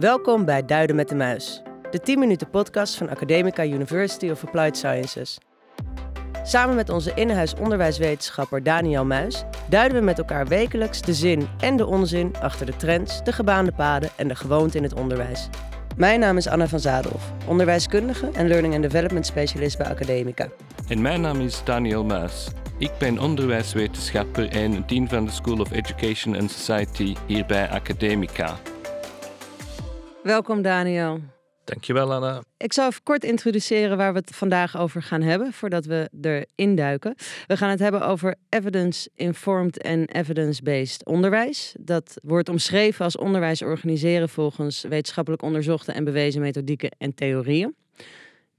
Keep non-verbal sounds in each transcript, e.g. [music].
Welkom bij Duiden met de Muis, de 10 minuten podcast van Academica University of Applied Sciences. Samen met onze in-huis onderwijswetenschapper Daniel Muis duiden we met elkaar wekelijks de zin en de onzin achter de trends, de gebaande paden en de gewoonte in het onderwijs. Mijn naam is Anna van Zadelhoff, onderwijskundige en learning and development specialist bij Academica. En mijn naam is Daniel Muis. Ik ben onderwijswetenschapper en dean van de School of Education and Society hier bij Academica. Welkom Daniel. Dankjewel Anna. Ik zal even kort introduceren waar we het vandaag over gaan hebben, voordat we erin duiken. We gaan het hebben over evidence-informed en evidence-based onderwijs. Dat wordt omschreven als onderwijs organiseren volgens wetenschappelijk onderzochte en bewezen methodieken en theorieën.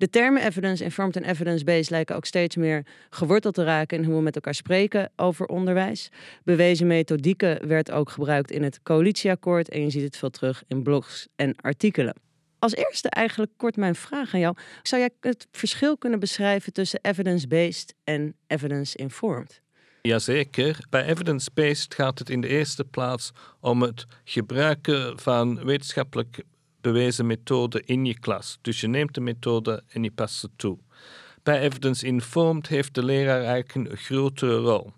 De termen evidence-informed en evidence-based lijken ook steeds meer geworteld te raken in hoe we met elkaar spreken over onderwijs. Bewezen methodieken werd ook gebruikt in het coalitieakkoord en je ziet het veel terug in blogs en artikelen. Als eerste eigenlijk kort mijn vraag aan jou. Zou jij het verschil kunnen beschrijven tussen evidence-based en evidence-informed? Jazeker. Bij evidence-based gaat het in de eerste plaats om het gebruiken van wetenschappelijk bewezen methode in je klas. Dus je neemt de methode en je past ze toe. Bij evidence-informed heeft de leraar eigenlijk een grotere rol.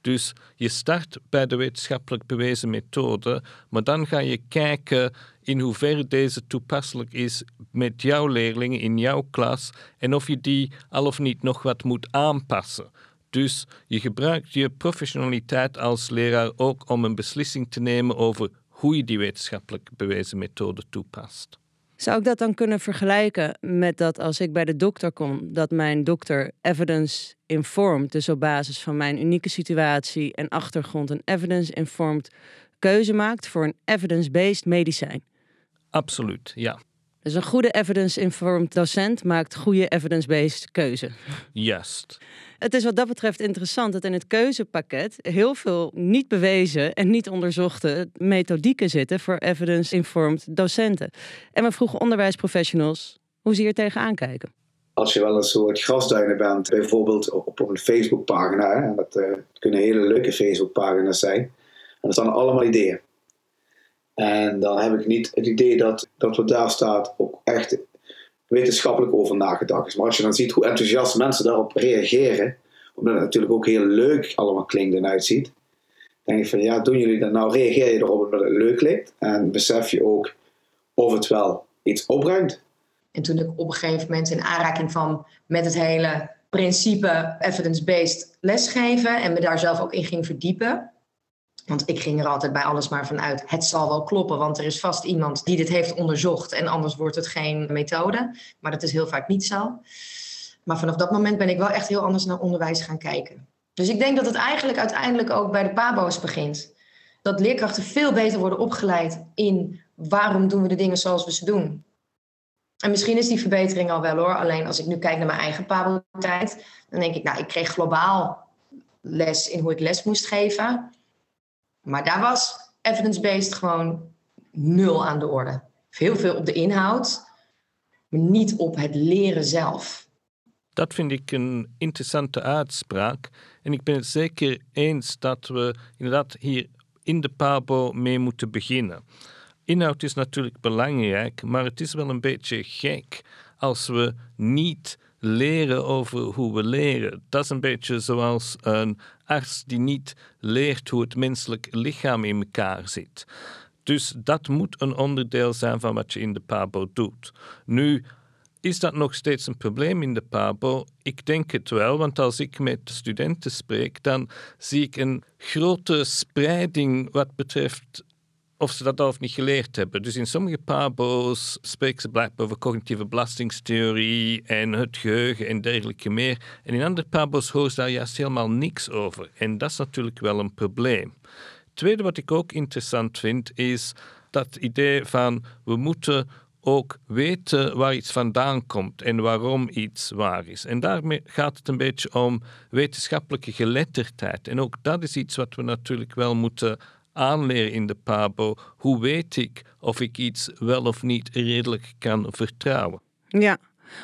Dus je start bij de wetenschappelijk bewezen methode, maar dan ga je kijken in hoeverre deze toepasselijk is met jouw leerlingen in jouw klas en of je die al of niet nog wat moet aanpassen. Dus je gebruikt je professionaliteit als leraar ook om een beslissing te nemen over hoe je die wetenschappelijk bewezen methode toepast. Zou ik dat dan kunnen vergelijken met dat als ik bij de dokter kom, dat mijn dokter evidence informed, dus op basis van mijn unieke situatie en achtergrond, een evidence informed keuze maakt voor een evidence-based medicijn? Absoluut, ja. Dus een goede evidence-informed docent maakt goede evidence-based keuze. Juist. Het is wat dat betreft interessant dat in het keuzepakket heel veel niet bewezen en niet onderzochte methodieken zitten voor evidence-informed docenten. En we vroegen onderwijsprofessionals hoe ze hier tegenaan kijken. Als je wel een soort grasduinen bent, bijvoorbeeld op, een Facebookpagina, en dat uh, kunnen hele leuke Facebookpagina's zijn, en dat staan allemaal ideeën. En dan heb ik niet het idee dat, dat wat daar staat ook echt wetenschappelijk over nagedacht is. Maar als je dan ziet hoe enthousiast mensen daarop reageren, omdat het natuurlijk ook heel leuk allemaal klinkt en uitziet, denk ik van ja, doen jullie dat nou? Reageer je erop omdat het leuk lijkt en besef je ook of het wel iets opbrengt. En toen ik op een gegeven moment in aanraking van met het hele principe evidence-based lesgeven en me daar zelf ook in ging verdiepen, want ik ging er altijd bij alles maar vanuit, het zal wel kloppen, want er is vast iemand die dit heeft onderzocht en anders wordt het geen methode. Maar dat is heel vaak niet zo. Maar vanaf dat moment ben ik wel echt heel anders naar onderwijs gaan kijken. Dus ik denk dat het eigenlijk uiteindelijk ook bij de PABO's begint. Dat leerkrachten veel beter worden opgeleid in waarom doen we de dingen zoals we ze doen. En misschien is die verbetering al wel hoor. Alleen als ik nu kijk naar mijn eigen PABO-tijd, dan denk ik, nou, ik kreeg globaal les in hoe ik les moest geven. Maar daar was evidence-based gewoon nul aan de orde. Heel veel op de inhoud, maar niet op het leren zelf. Dat vind ik een interessante uitspraak. En ik ben het zeker eens dat we inderdaad hier in de PABO mee moeten beginnen. Inhoud is natuurlijk belangrijk, maar het is wel een beetje gek als we niet leren over hoe we leren. Dat is een beetje zoals een arts die niet leert hoe het menselijk lichaam in elkaar zit. Dus dat moet een onderdeel zijn van wat je in de PABO doet. Nu, is dat nog steeds een probleem in de PABO? Ik denk het wel, want als ik met studenten spreek, dan zie ik een grote spreiding wat betreft of ze dat al of niet geleerd hebben. Dus in sommige pabo's spreken ze blijkbaar over cognitieve belastingstheorie en het geheugen en dergelijke meer. En in andere pabo's hoor ze daar juist helemaal niks over. En dat is natuurlijk wel een probleem. Tweede wat ik ook interessant vind is dat idee van we moeten ook weten waar iets vandaan komt en waarom iets waar is. En daarmee gaat het een beetje om wetenschappelijke geletterdheid. En ook dat is iets wat we natuurlijk wel moeten aanleren in de PABO, hoe weet ik of ik iets wel of niet redelijk kan vertrouwen? Ja,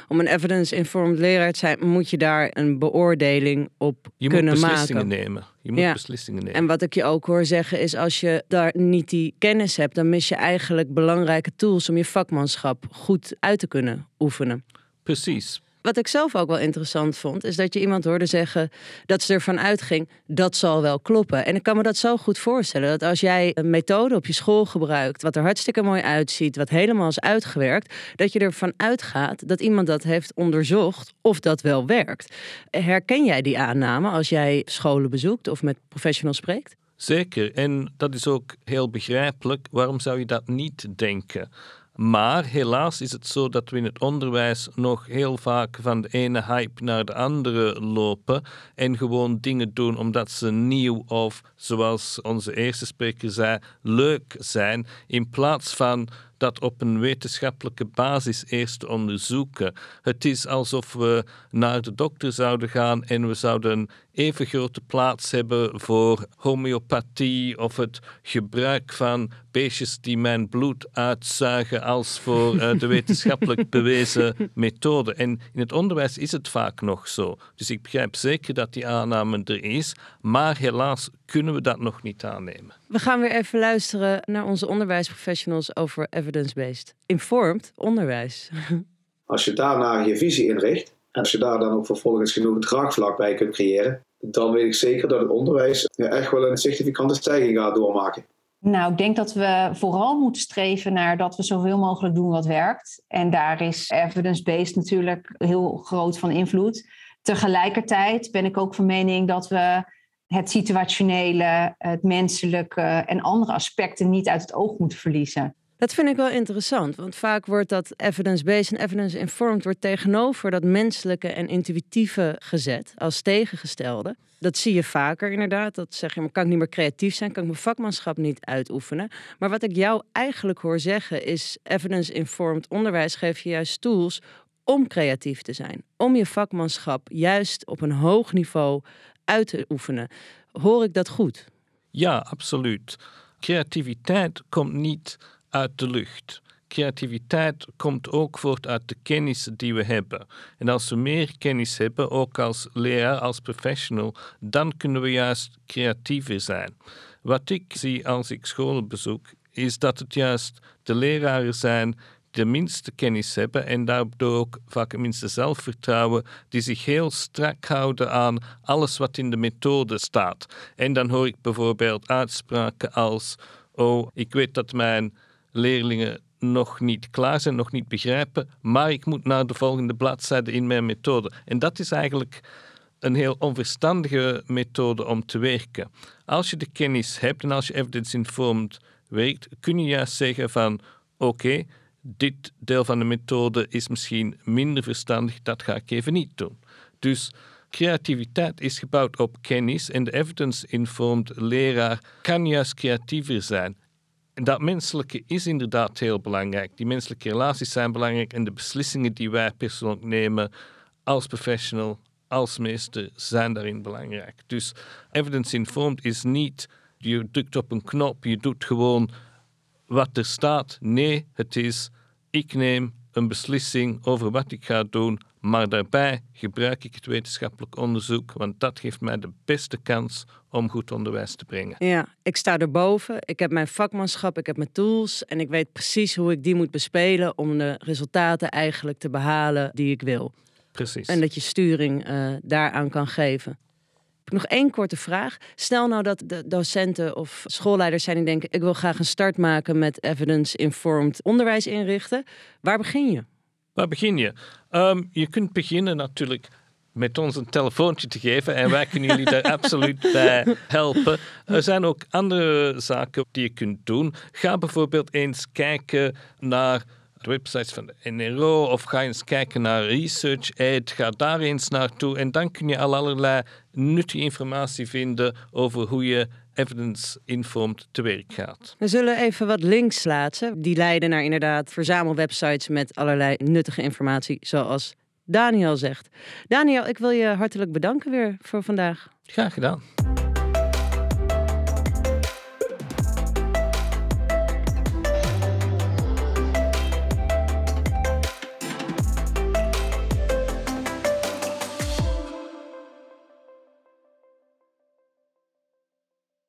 Om een evidence-informed leraar te zijn, moet je daar een beoordeling op Je kunnen moet beslissingen maken. nemen. Je moet Ja. beslissingen nemen. En wat ik je ook hoor zeggen is, als je daar niet die kennis hebt, dan mis je eigenlijk belangrijke tools om je vakmanschap goed uit te kunnen oefenen. Precies. Wat ik zelf ook wel interessant vond, is dat je iemand hoorde zeggen dat ze ervan uitging dat zal wel kloppen. En ik kan me dat zo goed voorstellen dat als jij een methode op je school gebruikt, wat er hartstikke mooi uitziet, wat helemaal is uitgewerkt, dat je ervan uitgaat dat iemand dat heeft onderzocht of dat wel werkt. Herken jij die aanname als jij scholen bezoekt of met professionals spreekt? Zeker, en dat is ook heel begrijpelijk. Waarom zou je dat niet denken? Maar helaas is het zo dat we in het onderwijs nog heel vaak van de ene hype naar de andere lopen en gewoon dingen doen omdat ze nieuw of, zoals onze eerste spreker zei, leuk zijn, in plaats van dat op een wetenschappelijke basis eerst onderzoeken. Het is alsof we naar de dokter zouden gaan en we zouden even grote plaats hebben voor homeopathie of het gebruik van beestjes die mijn bloed uitzuigen als voor eh, de [laughs] wetenschappelijk bewezen methode. En in het onderwijs is het vaak nog zo. Dus ik begrijp zeker dat die aanname er is, maar helaas kunnen we dat nog niet aannemen. We gaan weer even luisteren naar onze onderwijsprofessionals over evidence-based informed onderwijs. [laughs] Als je daarna je visie inricht, en als je daar dan ook vervolgens genoeg draagvlak bij kunt creëren, dan weet ik zeker dat het onderwijs echt wel een significante stijging gaat doormaken. Nou, ik denk dat we vooral moeten streven naar dat we zoveel mogelijk doen wat werkt. En daar is evidence-based natuurlijk heel groot van invloed. Tegelijkertijd ben ik ook van mening dat we het situationele, het menselijke en andere aspecten niet uit het oog moeten verliezen. Dat vind ik wel interessant, want vaak wordt dat evidence-based en evidence-informed wordt tegenover dat menselijke en intuïtieve gezet als tegengestelde. Dat zie je vaker inderdaad. Dat zeg je, maar kan ik niet meer creatief zijn, kan ik mijn vakmanschap niet uitoefenen. Maar wat ik jou eigenlijk hoor zeggen is evidence-informed onderwijs geeft je juist tools om creatief te zijn, om je vakmanschap juist op een hoog niveau uit te oefenen. Hoor ik dat goed? Ja, absoluut. Creativiteit komt niet uit de lucht. Creativiteit komt ook voort uit de kennis die we hebben. En als we meer kennis hebben, ook als leraar, als professional, dan kunnen we juist creatiever zijn. Wat ik zie als ik scholen bezoek, is dat het juist de leraren zijn de minste kennis hebben en daardoor ook vaak het minste zelfvertrouwen, die zich heel strak houden aan alles wat in de methode staat. En dan hoor ik bijvoorbeeld uitspraken als: Oh, ik weet dat mijn leerlingen nog niet klaar zijn, nog niet begrijpen, maar ik moet naar de volgende bladzijde in mijn methode. En dat is eigenlijk een heel onverstandige methode om te werken. Als je de kennis hebt en als je evidence-informed werkt, kun je juist zeggen van oké, dit deel van de methode is misschien minder verstandig, dat ga ik even niet doen. Dus creativiteit is gebouwd op kennis en de evidence-informed leraar kan juist creatiever zijn. En dat menselijke is inderdaad heel belangrijk. Die menselijke relaties zijn belangrijk en de beslissingen die wij persoonlijk nemen als professional, als meester, zijn daarin belangrijk. Dus evidence-informed is niet je drukt op een knop, je doet gewoon wat er staat. Nee, het is ik neem een beslissing over wat ik ga doen, maar daarbij gebruik ik het wetenschappelijk onderzoek, want dat geeft mij de beste kans om goed onderwijs te brengen. Ja, ik sta erboven. Ik heb mijn vakmanschap, ik heb mijn tools en ik weet precies hoe ik die moet bespelen om de resultaten eigenlijk te behalen die ik wil. Precies. En dat je sturing eh, daaraan kan geven. Nog één korte vraag. Stel nou dat de docenten of schoolleiders zijn die denken: ik wil graag een start maken met evidence-informed onderwijs inrichten. Waar begin je? Waar begin je? Ehm, je kunt beginnen natuurlijk met ons een telefoontje te geven en wij kunnen jullie daar [laughs] absoluut bij helpen. Er zijn ook andere zaken die je kunt doen. Ga bijvoorbeeld eens kijken naar websites van de NRO of ga eens kijken naar Research Aid. Ga daar eens naartoe en dan kun je al allerlei nuttige informatie vinden over hoe je evidence-informed te werk gaat. We zullen even wat links laten. Die leiden naar inderdaad verzamelwebsites met allerlei nuttige informatie, zoals Daniel zegt. Daniel, ik wil je hartelijk bedanken weer voor vandaag. Graag gedaan.